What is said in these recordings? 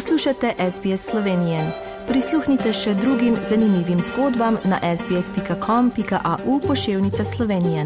Poslušate SBS Slovenije. Prisluhnite še drugim zanimivim zgodbam na sbsp.com.au pošiljka Slovenije.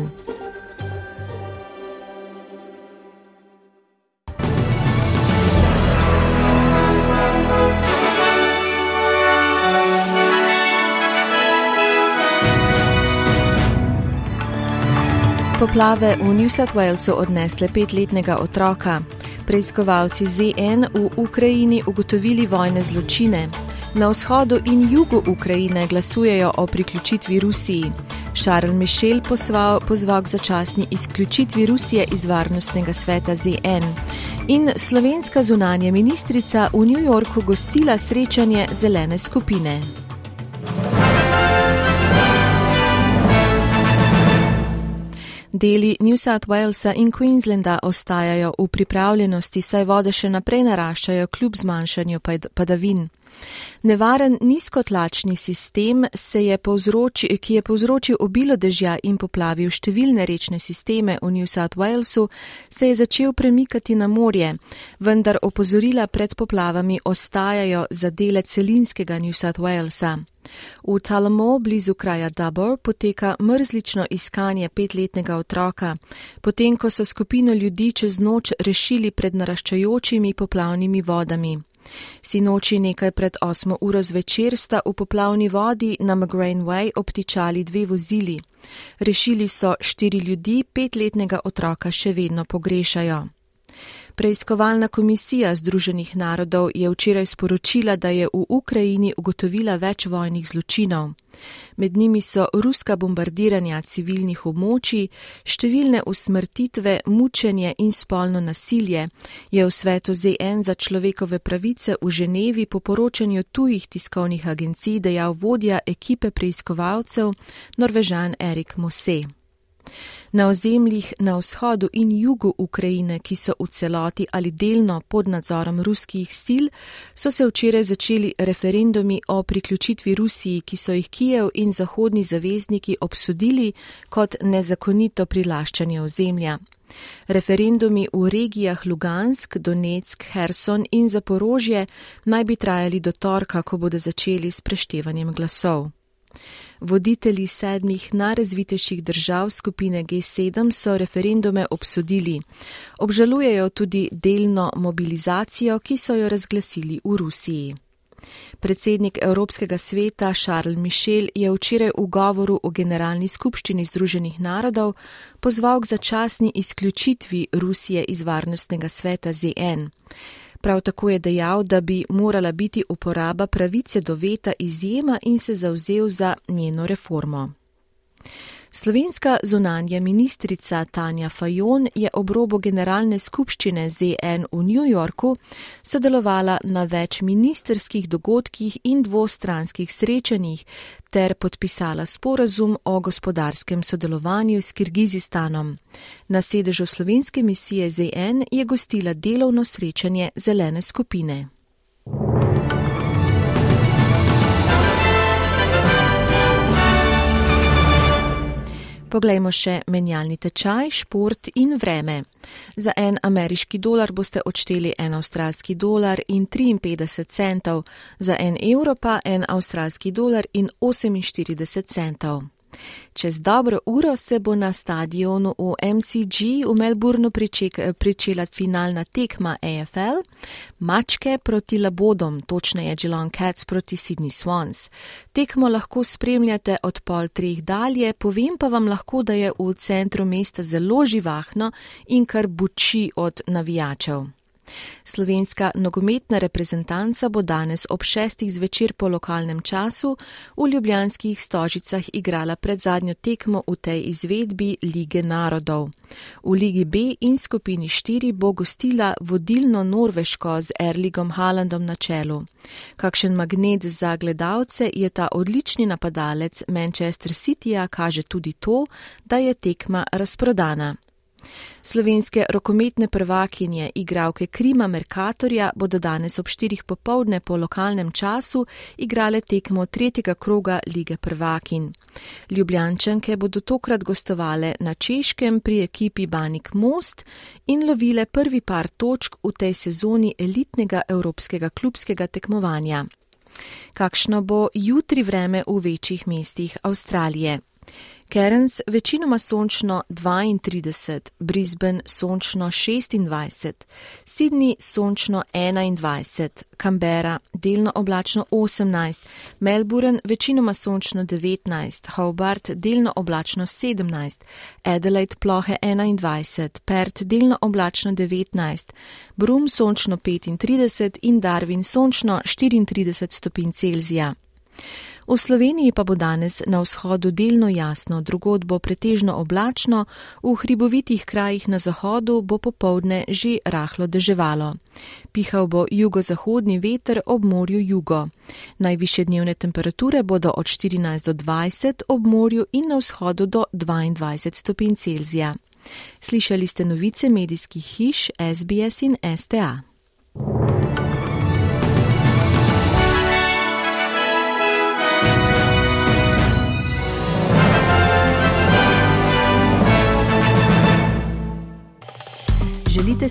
Poplave v New South Walesu odnesle petletnega otroka. Preiskovalci ZN v Ukrajini ugotovili vojne zločine. Na vzhodu in jugu Ukrajine glasujejo o priključitvi Rusiji. Charles Michel pozval, pozval k začasni izključitvi Rusije iz varnostnega sveta ZN. In slovenska zunanja ministrica v New Yorku gostila srečanje zelene skupine. Deli New South Walesa in Queenslanda ostajajo v pripravljenosti, saj vode še naprej naraščajo kljub zmanjšanju padavin. Nevaren nizkotlačni sistem, je povzroči, ki je povzročil obilo dežja in poplavil številne rečne sisteme v New South Walesu, se je začel premikati na morje, vendar opozorila pred poplavami ostajajo za dele celinskega New South Walesa. V Talamo, blizu kraja Dubor, poteka mrzlično iskanje petletnega otroka, potem ko so skupino ljudi čez noč rešili pred naraščajočimi poplavnimi vodami. Sinoči nekaj pred 8 uro zvečer sta v poplavni vodi na McGrain Way obtičali dve vozili. Rešili so štiri ljudi, petletnega otroka še vedno pogrešajo. Preiskovalna komisija Združenih narodov je včeraj sporočila, da je v Ukrajini ugotovila več vojnih zločinov. Med njimi so ruska bombardiranja civilnih območij, številne usmrtitve, mučenje in spolno nasilje, je v svetu ZN za človekove pravice v Ženevi po poročanju tujih tiskovnih agencij dejal vodja ekipe preiskovalcev Norvežan Erik Mose. Na ozemljih na vzhodu in jugu Ukrajine, ki so v celoti ali delno pod nadzorom ruskih sil, so se včeraj začeli referendumi o priključitvi Rusiji, ki so jih Kijev in zahodni zavezniki obsodili kot nezakonito prilaščanje ozemlja. Referendumi v regijah Lugansk, Donetsk, Herson in Zaporožje naj bi trajali do torka, ko bodo začeli s preštevanjem glasov. Voditelji sedmih najrazvitejših držav skupine G7 so referendume obsodili. Obžalujejo tudi delno mobilizacijo, ki so jo razglasili v Rusiji. Predsednik Evropskega sveta Charles Michel je včeraj v govoru o Generalni skupščini Združenih narodov pozval k začasni izključitvi Rusije iz Varnostnega sveta ZN. Prav tako je dejal, da bi morala biti uporaba pravice do veta izjema in se zauzel za njeno reformo. Slovenska zunanja ministrica Tanja Fajon je ob robu generalne skupščine ZN v New Yorku sodelovala na več ministerskih dogodkih in dvostranskih srečanjih ter podpisala sporazum o gospodarskem sodelovanju s Kirgizistanom. Na sedežu slovenske misije ZN je gostila delovno srečanje zelene skupine. Poglejmo še menjalni tečaj, šport in vreme. Za en ameriški dolar boste odšteli en avstralski dolar in 53 centov, za en evro pa en avstralski dolar in 48 centov. Čez dobro uro se bo na stadionu v MCG v Melbournu pričela finalna tekma AFL, mačke proti labodom, točneje Geelong Cats proti Sydney Swans. Tekmo lahko spremljate od pol treh dalje, povem pa vam lahko, da je v centru mesta zelo živahno in kar buči od navijačev. Slovenska nogometna reprezentanca bo danes ob šestih zvečer po lokalnem času v ljubljanskih stožicah igrala pred zadnjo tekmo v tej izvedbi Lige narodov. V Ligi B in skupini 4 bo gostila vodilno Norveško z Erligom Haalandom na čelu. Kakšen magnet za gledalce je ta odlični napadalec Manchester Cityja, kaže tudi to, da je tekma razprodana. Slovenske rokometne prvakinje igralke Krima Merkatorja bodo danes ob štirih popovdne po lokalnem času igrale tekmo tretjega kroga lige prvakin. Ljubljančanke bodo tokrat gostovale na Češkem pri ekipi Banik Most in lovile prvi par točk v tej sezoni elitnega evropskega klubskega tekmovanja. Kakšno bo jutri vreme v večjih mestih Avstralije? Cairns večinoma sončno 32, Brisbane sončno 26, Sydney sončno 21, Canberra delno oblačno 18, Melbourne večinoma sončno 19, Hobart delno oblačno 17, Adelaide plohe 21, Perth delno oblačno 19, Broome sončno 35 in Darwin sončno 34 stopinj Celzija. V Sloveniji pa bo danes na vzhodu delno jasno, drugod bo pretežno oblačno, v hribovitih krajih na zahodu bo popovdne že rahlo deževalo. Pihal bo jugozahodni veter ob morju jugo. Najviše dnevne temperature bodo od 14 do 20 ob morju in na vzhodu do 22 stopinj Celzija. Slišali ste novice medijskih hiš SBS in STA.